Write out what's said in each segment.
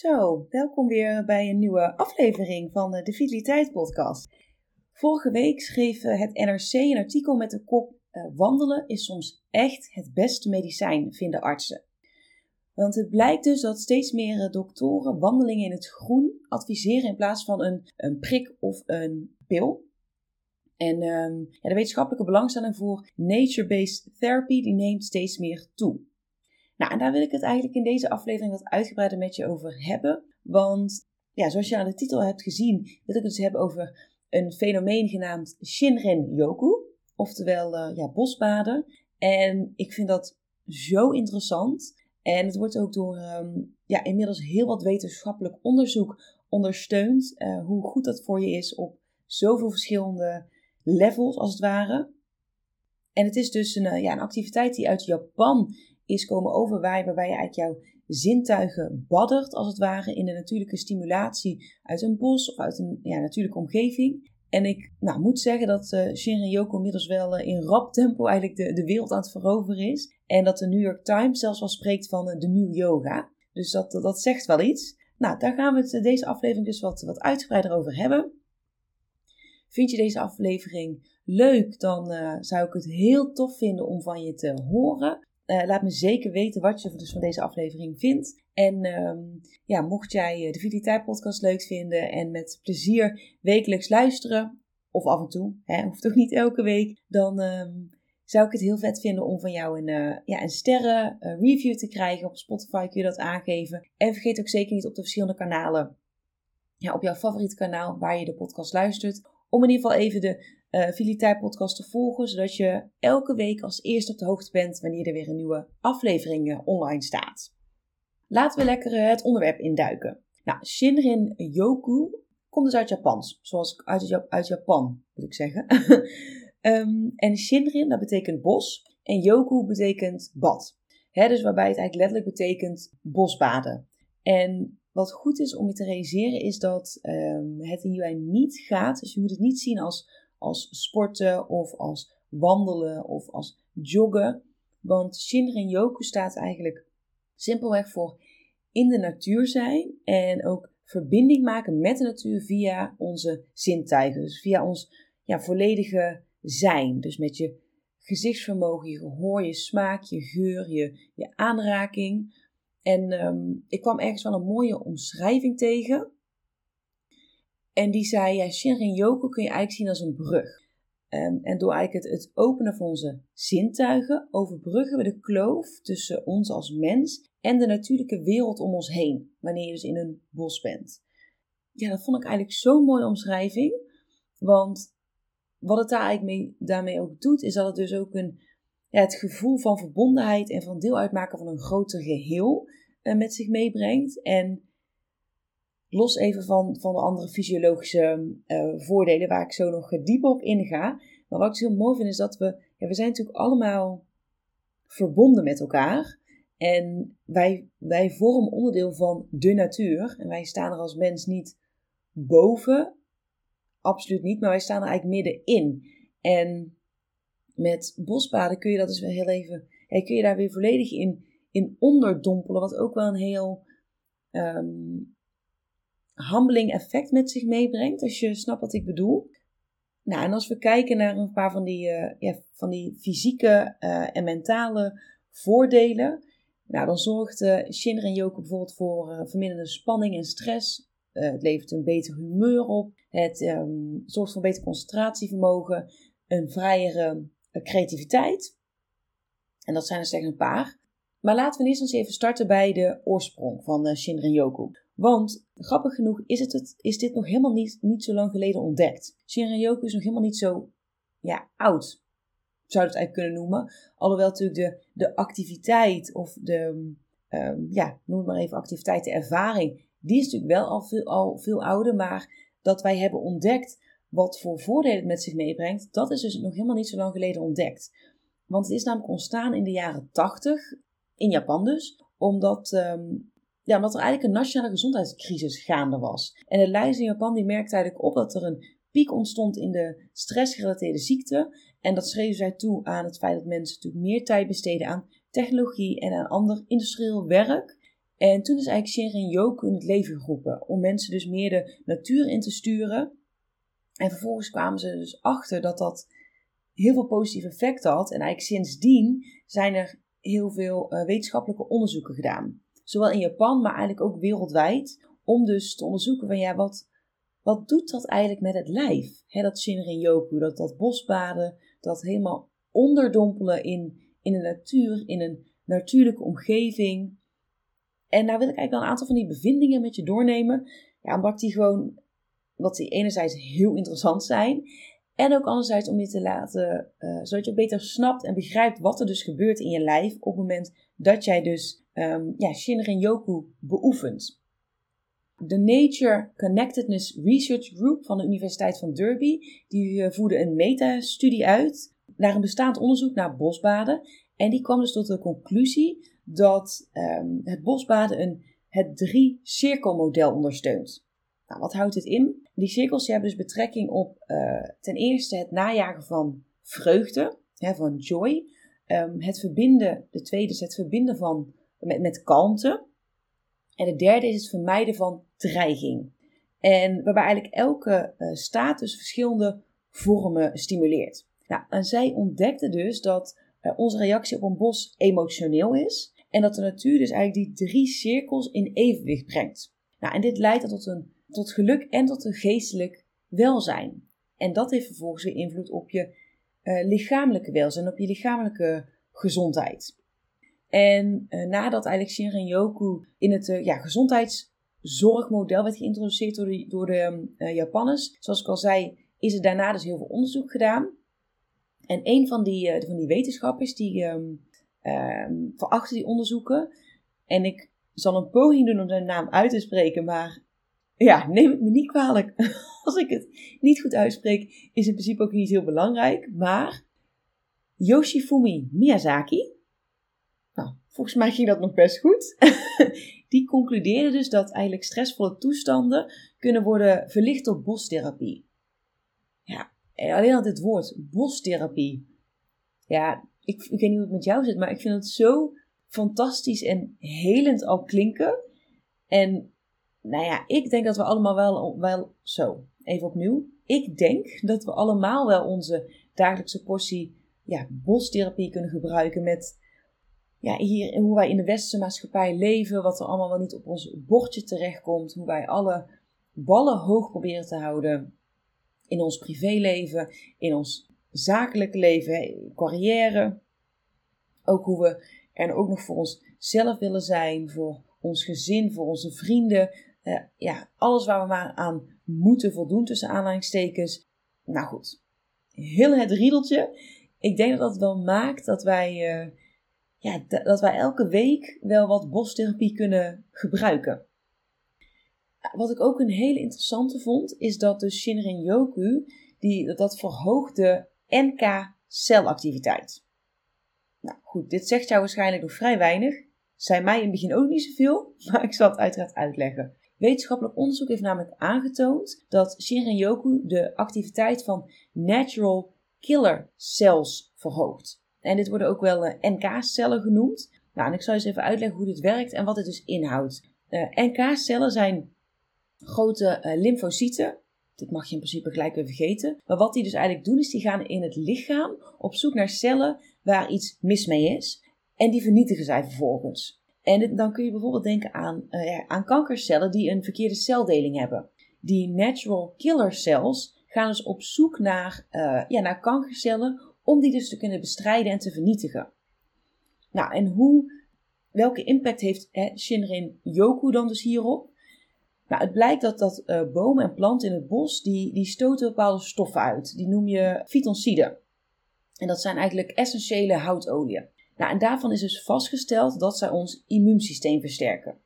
Zo, welkom weer bij een nieuwe aflevering van de Vitaliteit Podcast. Vorige week schreef eh, het NRC een artikel met de kop eh, Wandelen is soms echt het beste medicijn, vinden artsen. Want het blijkt dus dat steeds meer eh, doktoren wandelingen in het groen adviseren in plaats van een, een prik of een pil. En um, ja, de wetenschappelijke belangstelling voor nature-based therapy die neemt steeds meer toe. Nou, en daar wil ik het eigenlijk in deze aflevering wat uitgebreider met je over hebben. Want ja, zoals je aan de titel hebt gezien, wil ik het dus hebben over een fenomeen genaamd Shinrin Yoku. Oftewel uh, ja, bosbaden. En ik vind dat zo interessant. En het wordt ook door um, ja, inmiddels heel wat wetenschappelijk onderzoek ondersteund. Uh, hoe goed dat voor je is op zoveel verschillende levels, als het ware. En het is dus een, uh, ja, een activiteit die uit Japan is komen overwaaien, waarbij je eigenlijk jouw zintuigen baddert, als het ware, in de natuurlijke stimulatie uit een bos of uit een ja, natuurlijke omgeving. En ik nou, moet zeggen dat uh, Yoko inmiddels wel uh, in rap tempo eigenlijk de, de wereld aan het veroveren is. En dat de New York Times zelfs wel spreekt van uh, de nieuw yoga. Dus dat, dat zegt wel iets. Nou, daar gaan we deze aflevering dus wat, wat uitgebreider over hebben. Vind je deze aflevering leuk, dan zou ik het heel tof vinden om van je te horen. Uh, laat me zeker weten wat je dus van deze aflevering vindt. En um, ja, mocht jij eh, de Vitaliteit podcast leuk vinden en met plezier wekelijks luisteren, of af en toe, hè, hoeft toch niet elke week, dan um, zou ik het heel vet vinden om van jou een, uh, ja, een sterren review te krijgen. Op Spotify kun je dat aangeven. En vergeet ook zeker niet op de verschillende kanalen, ja, op jouw favoriete kanaal waar je de podcast luistert, om in ieder geval even de uh, podcast te volgen, zodat je elke week als eerste op de hoogte bent wanneer er weer een nieuwe aflevering uh, online staat. Laten we lekker uh, het onderwerp induiken. Nou, Shinrin Yoku komt dus uit Japan, zoals uit, uit Japan moet ik zeggen. um, en Shinrin, dat betekent bos en Yoku betekent bad. Dus waarbij het eigenlijk letterlijk betekent bosbaden. En wat goed is om je te realiseren is dat um, het hierbij niet gaat, dus je moet het niet zien als als sporten of als wandelen of als joggen. Want Shinrin Yoku staat eigenlijk simpelweg voor in de natuur zijn en ook verbinding maken met de natuur via onze zintuigen. Dus via ons ja, volledige zijn. Dus met je gezichtsvermogen, je gehoor, je smaak, je geur, je, je aanraking. En um, ik kwam ergens wel een mooie omschrijving tegen. En die zei, ja, Shinrin Yoku kun je eigenlijk zien als een brug. Um, en door eigenlijk het, het openen van onze zintuigen overbruggen we de kloof tussen ons als mens en de natuurlijke wereld om ons heen, wanneer je dus in een bos bent. Ja, dat vond ik eigenlijk zo'n mooie omschrijving, want wat het daar eigenlijk mee, daarmee ook doet, is dat het dus ook een, ja, het gevoel van verbondenheid en van deel uitmaken van een groter geheel uh, met zich meebrengt. En Los even van, van de andere fysiologische uh, voordelen, waar ik zo nog dieper op inga. Maar wat ik zo heel mooi vind, is dat we, ja, we zijn natuurlijk allemaal verbonden met elkaar. En wij, wij vormen onderdeel van de natuur. En wij staan er als mens niet boven. Absoluut niet, maar wij staan er eigenlijk middenin. En met bosbaden kun je dat dus weer heel even, kun je daar weer volledig in, in onderdompelen. Wat ook wel een heel um, humbling effect met zich meebrengt, als je snapt wat ik bedoel. Nou, en als we kijken naar een paar van die, uh, ja, van die fysieke uh, en mentale voordelen, nou, dan zorgt uh, Shinrin Yoku bijvoorbeeld voor verminderde spanning en stress. het levert een beter humeur op. Het um, zorgt voor beter concentratievermogen, een vrijere creativiteit. En dat zijn er slechts een paar. Maar laten we eerst eens even starten bij de oorsprong van Shinrin Yoku. Want grappig genoeg is, het, is dit nog helemaal niet, niet zo lang geleden ontdekt. Shinrin-yoku is nog helemaal niet zo ja, oud, zou je het eigenlijk kunnen noemen. Alhoewel natuurlijk de, de activiteit of de, um, ja, noem het maar even activiteiten, ervaring, die is natuurlijk wel al veel, al veel ouder, maar dat wij hebben ontdekt wat voor voordelen het met zich meebrengt, dat is dus nog helemaal niet zo lang geleden ontdekt. Want het is namelijk ontstaan in de jaren 80, in Japan dus, omdat, um, ja, omdat er eigenlijk een nationale gezondheidscrisis gaande was. En de leiders in Japan die merkte eigenlijk op dat er een piek ontstond in de stressgerelateerde ziekte. En dat schreven zij toe aan het feit dat mensen natuurlijk meer tijd besteden aan technologie en aan ander industrieel werk. En toen is eigenlijk Shinrin-yoku in het leven geroepen om mensen dus meer de natuur in te sturen. En vervolgens kwamen ze dus achter dat dat heel veel positieve effecten had. En eigenlijk sindsdien zijn er heel veel uh, wetenschappelijke onderzoeken gedaan. Zowel in Japan, maar eigenlijk ook wereldwijd. Om dus te onderzoeken van ja, wat, wat doet dat eigenlijk met het lijf? Dat Shinrin-yoku, dat, dat bosbaden, dat helemaal onderdompelen in, in de natuur, in een natuurlijke omgeving. En nou wil ik eigenlijk wel een aantal van die bevindingen met je doornemen. Ja, omdat die gewoon, wat die enerzijds heel interessant zijn. En ook anderzijds om je te laten, uh, zodat je beter snapt en begrijpt wat er dus gebeurt in je lijf op het moment dat jij dus um, ja, Shinrin-yoku beoefent. De Nature Connectedness Research Group van de Universiteit van Derby, die uh, voerde een metastudie uit naar een bestaand onderzoek naar bosbaden. En die kwam dus tot de conclusie dat um, het bosbaden een, het drie-cirkelmodel ondersteunt. Nou, wat houdt dit in? Die cirkels hebben dus betrekking op uh, ten eerste het najagen van vreugde, hè, van joy. Um, het verbinden, de tweede is het verbinden van, met, met kalmte. En de derde is het vermijden van dreiging. En waarbij eigenlijk elke uh, staat dus verschillende vormen stimuleert. Nou, en zij ontdekte dus dat uh, onze reactie op een bos emotioneel is. En dat de natuur dus eigenlijk die drie cirkels in evenwicht brengt. Nou, en dit leidt tot, een, tot geluk en tot een geestelijk welzijn. En dat heeft vervolgens weer invloed op je uh, lichamelijke welzijn, op je lichamelijke gezondheid. En uh, nadat eigenlijk Shinrin-yoku in het uh, ja, gezondheidszorgmodel werd geïntroduceerd door de, door de Japanners, zoals ik al zei, is er daarna dus heel veel onderzoek gedaan. En een van die, van die wetenschappers die um, um, verachten die onderzoeken. En ik zal een poging doen om zijn naam uit te spreken, maar ja, neem het me niet kwalijk. Als ik het niet goed uitspreek, is in principe ook niet heel belangrijk. Maar Yoshifumi Miyazaki, nou, volgens mij ging dat nog best goed. Die concludeerde dus dat eigenlijk stressvolle toestanden kunnen worden verlicht door bostherapie. Ja, alleen al dit woord, bostherapie. Ja, ik, ik weet niet hoe het met jou zit, maar ik vind het zo fantastisch en helend al klinken. En nou ja, ik denk dat we allemaal wel, wel zo, even opnieuw. Ik denk dat we allemaal wel onze dagelijkse portie ja, bostherapie kunnen gebruiken met ja, hier, hoe wij in de westerse maatschappij leven, wat er allemaal wel niet op ons bordje terechtkomt, hoe wij alle ballen hoog proberen te houden in ons privéleven, in ons zakelijk leven, carrière. Ook hoe we er ook nog voor onszelf willen zijn, voor ons gezin, voor onze vrienden. Uh, ja, alles waar we maar aan moeten voldoen tussen aanhalingstekens. Nou goed, heel het riedeltje. Ik denk dat dat wel maakt dat wij, uh, ja, dat wij elke week wel wat bostherapie kunnen gebruiken. Wat ik ook een hele interessante vond, is dat de Shinrin-yoku, die, dat verhoogt de NK-celactiviteit. Nou goed, dit zegt jou waarschijnlijk nog vrij weinig. Zei mij in het begin ook niet zoveel, maar ik zal het uiteraard uitleggen. Wetenschappelijk onderzoek heeft namelijk aangetoond dat Shinrin-yoku de activiteit van natural killer cells verhoogt. En dit worden ook wel eh, NK-cellen genoemd. Nou, en ik zal eens even uitleggen hoe dit werkt en wat het dus inhoudt. Eh, NK-cellen zijn grote uh, lymfocyten dit mag je in principe gelijk weer vergeten. Maar wat die dus eigenlijk doen, is die gaan in het lichaam op zoek naar cellen waar iets mis mee is. En die vernietigen zij vervolgens. En dan kun je bijvoorbeeld denken aan, uh, aan kankercellen die een verkeerde celdeling hebben. Die natural killer cells gaan dus op zoek naar, uh, ja, naar kankercellen om die dus te kunnen bestrijden en te vernietigen. Nou, en hoe, welke impact heeft hè, Shinrin Yoku dan dus hierop? Nou, het blijkt dat, dat uh, bomen en planten in het bos, die, die stoten bepaalde stoffen uit. Die noem je fytonciden. En dat zijn eigenlijk essentiële houtolieën. Nou, en daarvan is dus vastgesteld dat zij ons immuunsysteem versterken.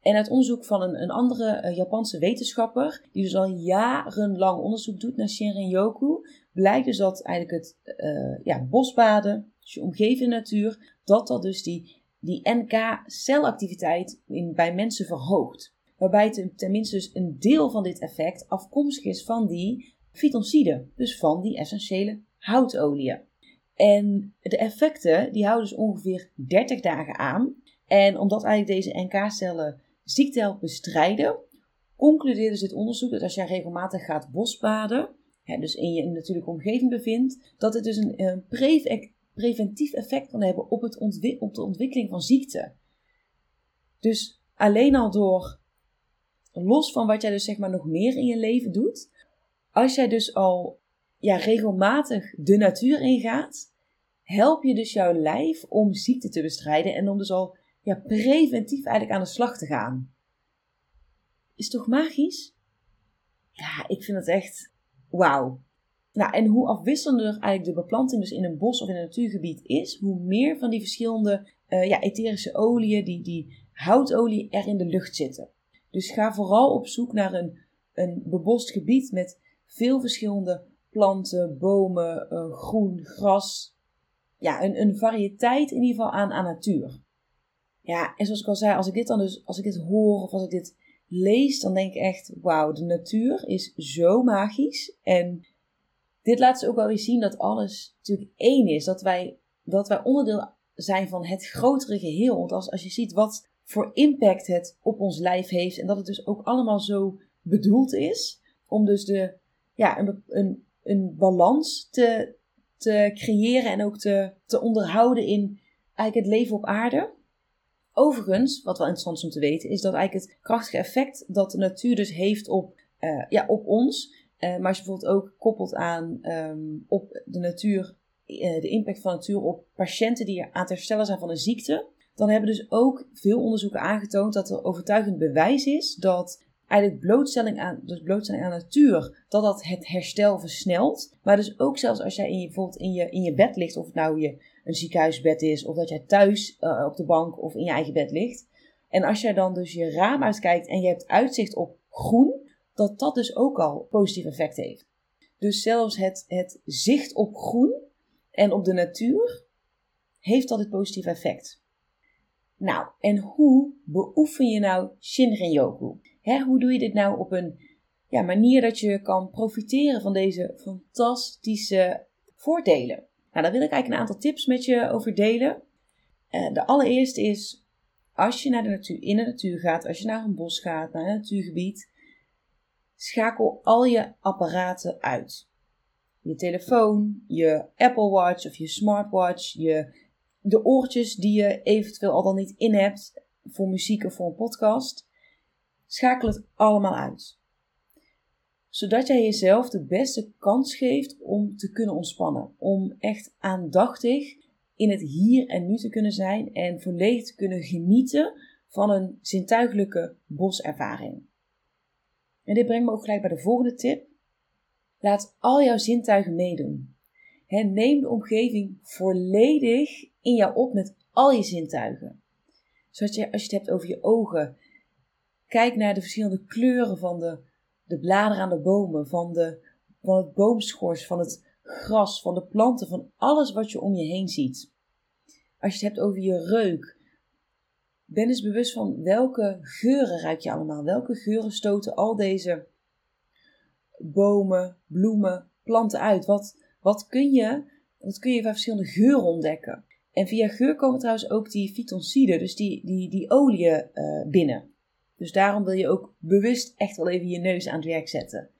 En uit onderzoek van een, een andere uh, Japanse wetenschapper, die dus al jarenlang onderzoek doet naar Shinrin-yoku, blijkt dus dat eigenlijk het uh, ja, bosbaden, dus je omgeving natuur, dat dat dus die, die NK-celactiviteit bij mensen verhoogt. Waarbij tenminste dus een deel van dit effect afkomstig is van die fytonciden, dus van die essentiële houtolieën. En de effecten die houden dus ongeveer 30 dagen aan. En omdat eigenlijk deze NK-cellen ziekte helpt bestrijden, concludeerde dus dit onderzoek dat als jij regelmatig gaat bosbaden, dus in je natuurlijke omgeving bevindt, dat het dus een, een preventief effect kan hebben op, het op de ontwikkeling van ziekte. Dus alleen al door, los van wat jij dus zeg maar nog meer in je leven doet, als jij dus al ja, regelmatig de natuur ingaat, help je dus jouw lijf om ziekte te bestrijden en om dus al ja, preventief eigenlijk aan de slag te gaan. Is toch magisch? Ja, ik vind het echt wauw. Nou, en hoe afwisselender eigenlijk de beplanting dus in een bos of in een natuurgebied is, hoe meer van die verschillende uh, ja, etherische oliën, die, die houtolie, er in de lucht zitten. Dus ga vooral op zoek naar een, een bebost gebied met veel verschillende planten, bomen, uh, groen, gras. Ja, een, een variëteit in ieder geval aan, aan natuur. Ja, en zoals ik al zei, als ik dit dan dus, als ik dit hoor of als ik dit lees, dan denk ik echt, wauw, de natuur is zo magisch. En dit laat ze ook wel weer zien dat alles natuurlijk één is. Dat wij, dat wij onderdeel zijn van het grotere geheel. Want als, als je ziet wat voor impact het op ons lijf heeft. En dat het dus ook allemaal zo bedoeld is. Om dus de, ja, een, een, een balans te, te creëren en ook te, te onderhouden in eigenlijk het leven op aarde. Overigens, wat wel interessant is om te weten, is dat eigenlijk het krachtige effect dat de natuur dus heeft op, uh, ja, op ons, uh, maar als je bijvoorbeeld ook koppelt aan um, op de natuur, uh, de impact van de natuur op patiënten die aan het herstellen zijn van een ziekte, dan hebben dus ook veel onderzoeken aangetoond dat er overtuigend bewijs is dat eigenlijk blootstelling aan, dus blootstelling aan natuur, dat dat het herstel versnelt. Maar dus ook zelfs als jij in je, bijvoorbeeld in je, in je bed ligt, of het nou je een ziekenhuisbed is, of dat jij thuis uh, op de bank of in je eigen bed ligt. En als jij dan dus je raam uitkijkt en je hebt uitzicht op groen, dat dat dus ook al positief effect heeft. Dus zelfs het, het zicht op groen en op de natuur heeft dat het positief effect. Nou, en hoe beoefen je nou Shinrin-yoku? Hoe doe je dit nou op een ja, manier dat je kan profiteren van deze fantastische voordelen? Nou, daar wil ik eigenlijk een aantal tips met je over delen. Uh, de allereerste is, als je naar de natuur, in de natuur gaat, als je naar een bos gaat, naar een natuurgebied, schakel al je apparaten uit. Je telefoon, je Apple Watch of je smartwatch, je, de oortjes die je eventueel al dan niet in hebt voor muziek of voor een podcast. Schakel het allemaal uit. Zodat jij jezelf de beste kans geeft om te kunnen ontspannen. Om echt aandachtig in het hier en nu te kunnen zijn en volledig te kunnen genieten van een zintuigelijke boservaring. En dit brengt me ook gelijk bij de volgende tip. Laat al jouw zintuigen meedoen. neem de omgeving volledig in jou op met al je zintuigen. Zodat je, als je het hebt over je ogen, kijk naar de verschillende kleuren van de, de bladeren aan de bomen, van, de, van het boomschors, van het gras, van de planten, van alles wat je om je heen ziet. Als je het hebt over je reuk, ben eens bewust van welke geuren ruik je allemaal. Welke geuren stoten al deze bomen, bloemen, planten uit? Wat, wat, kun, je, wat kun je van verschillende geuren ontdekken? En via geur komen trouwens ook die fytonciden, dus die, die, die oliën uh, binnen. Dus daarom wil je ook bewust echt wel even je neus aan het werk zetten.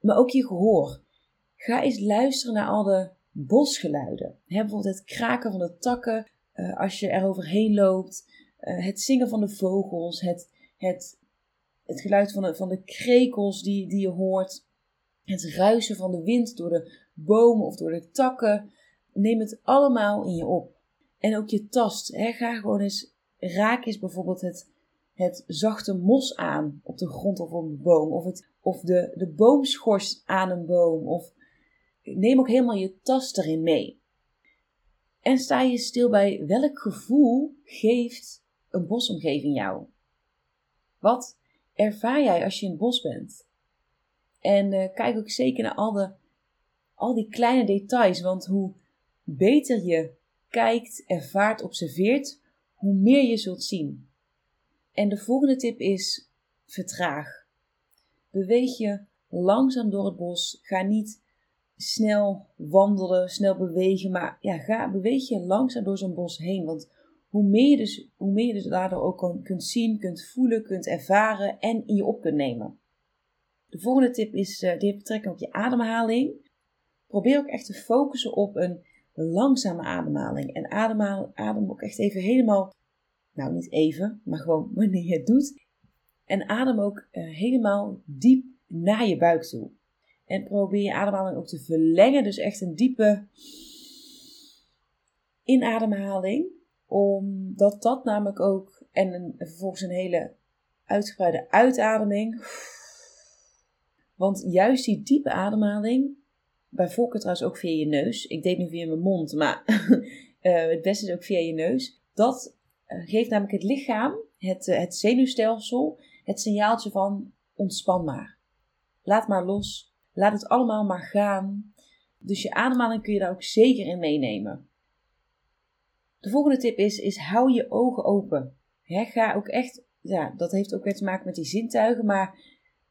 Maar ook je gehoor. Ga eens luisteren naar al de bosgeluiden. bijvoorbeeld het kraken van de takken uh, als je er overheen loopt. Uh, het zingen van de vogels, het, het, het geluid van de, van de krekels die, die je hoort, het ruisen van de wind door de bomen of door de takken. Neem het allemaal in je op. En ook je tast. Ga gewoon eens, raak eens bijvoorbeeld het, het zachte mos aan op de grond of op een boom. Of, het, of de, de boomschors aan een boom. Of neem ook helemaal je tast erin mee. En sta je stil bij welk gevoel geeft een bosomgeving jou? Wat ervaar jij als je in het bos bent? En uh, kijk ook zeker naar al, de, al die kleine details, want hoe beter je kijkt, ervaart, observeert, hoe meer je zult zien. En de volgende tip is: vertraag. Beweeg je langzaam door het bos. Ga niet snel wandelen, snel bewegen, maar ja, ga, beweeg je langzaam door zo'n bos heen. Want hoe meer je dus, hoe meer je dus daardoor ook kunt zien, kunt voelen, kunt ervaren en in je op kunt nemen. De volgende tip is, uh, die heeft betrekking op je ademhaling. Probeer ook echt te focussen op een langzame ademhaling. En adem ook echt even helemaal, nou niet even, maar gewoon wanneer je het doet. En adem ook uh, helemaal diep naar je buik toe. En probeer je ademhaling ook te verlengen. Dus echt een diepe inademhaling. Omdat dat namelijk ook, en vervolgens een hele uitgebreide uitademing. Want juist die diepe ademhaling, bij voorkeur trouwens ook via je neus. Ik deed nu via mijn mond, maar uh, het beste is ook via je neus. Dat geeft namelijk het lichaam, het, uh, het zenuwstelsel, het signaaltje van ontspan maar. Laat maar los. Laat het allemaal maar gaan. Dus je ademhaling kun je daar ook zeker in meenemen. De volgende tip is, is hou je ogen open. ga ook echt, ja, dat heeft ook weer te maken met die zintuigen, maar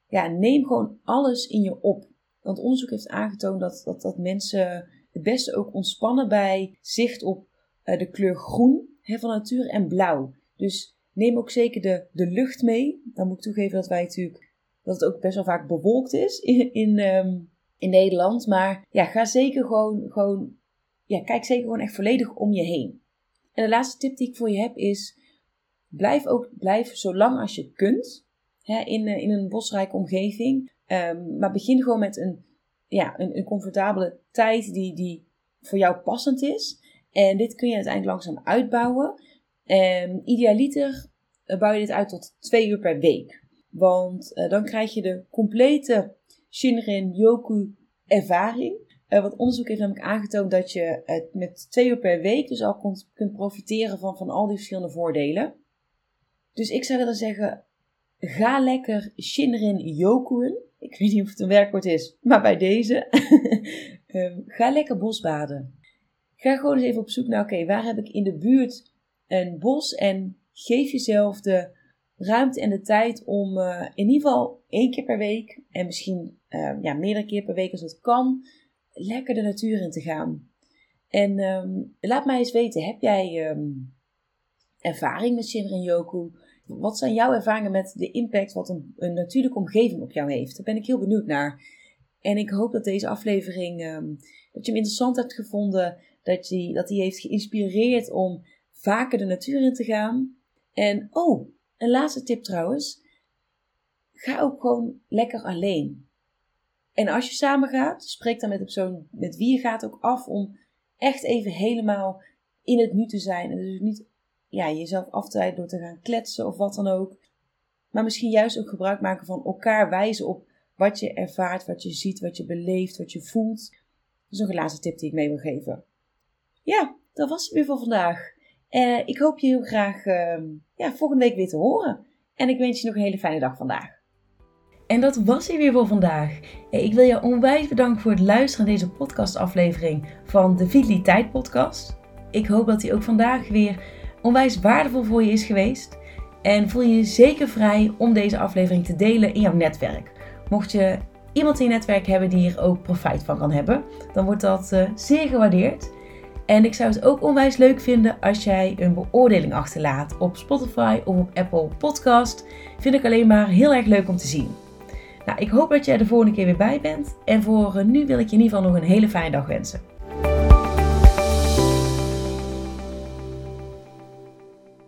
ja, neem gewoon alles in je op. Want onderzoek heeft aangetoond dat, dat, dat mensen het beste ook ontspannen bij zicht op uh, de kleur groen hè, van natuur en blauw. Dus neem ook zeker de, de lucht mee. Dan moet ik toegeven dat wij natuurlijk dat het ook best wel vaak bewolkt is in, in, um, in Nederland. Maar ja, ga zeker gewoon, gewoon, ja, kijk zeker gewoon echt volledig om je heen. En de laatste tip die ik voor je heb is, blijf ook, blijf zo lang als je kunt hè, in, eh, in een bosrijke omgeving. Um, maar begin gewoon met een, ja, een, een comfortabele tijd die, die voor jou passend is. En dit kun je uiteindelijk langzaam uitbouwen. Um, idealiter eh, bouw je dit uit tot twee uur per week. Want uh, dan krijg je de complete Shinrin Yoku ervaring. Uh, wat onderzoek heeft namelijk aangetoond dat je het met twee uur per week dus al kunt, kunt profiteren van, van al die verschillende voordelen. Dus ik zou willen zeggen, ga lekker Shinrin Yokuen. Ik weet niet of het een werkwoord is, maar bij deze. um, ga lekker bosbaden. Ga gewoon eens even op zoek naar, oké, waar heb ik in de buurt een bos? En geef jezelf de ruimte en de tijd om uh, in ieder geval één keer per week en misschien uh, ja, meerdere keer per week als het kan, lekker de natuur in te gaan. En um, laat mij eens weten, heb jij um, ervaring met Shinrin Yoku? Wat zijn jouw ervaringen met de impact wat een, een, natuurlijke omgeving op jou heeft? Daar ben ik heel benieuwd naar. En ik hoop dat deze aflevering, um, dat je hem interessant hebt gevonden, dat die, dat die heeft geïnspireerd om vaker de natuur in te gaan. En oh, een laatste tip trouwens. Ga ook gewoon lekker alleen. En als je samen gaat, spreek dan met de persoon met wie je gaat ook af om echt even helemaal in het nu te zijn. En dus niet ja, jezelf af te door te gaan kletsen of wat dan ook. Maar misschien juist ook gebruik maken van elkaar wijzen op wat je ervaart, wat je ziet, wat je beleeft, wat je voelt. Dat is nog een laatste tip die ik mee wil geven. Ja, dat was het weer voor vandaag. Uh, ik hoop je heel graag uh, ja, volgende week weer te horen. En ik wens je nog een hele fijne dag vandaag. En dat was hij weer voor vandaag. Ik wil je onwijs bedanken voor het luisteren naar deze podcastaflevering van de Vitaliteit Podcast. Ik hoop dat hij ook vandaag weer onwijs waardevol voor je is geweest. En voel je zeker vrij om deze aflevering te delen in jouw netwerk. Mocht je iemand in je netwerk hebben die hier ook profijt van kan hebben, dan wordt dat uh, zeer gewaardeerd. En ik zou het ook onwijs leuk vinden als jij een beoordeling achterlaat op Spotify of op Apple Podcast. Vind ik alleen maar heel erg leuk om te zien. Nou, ik hoop dat jij de volgende keer weer bij bent. En voor nu wil ik je in ieder geval nog een hele fijne dag wensen.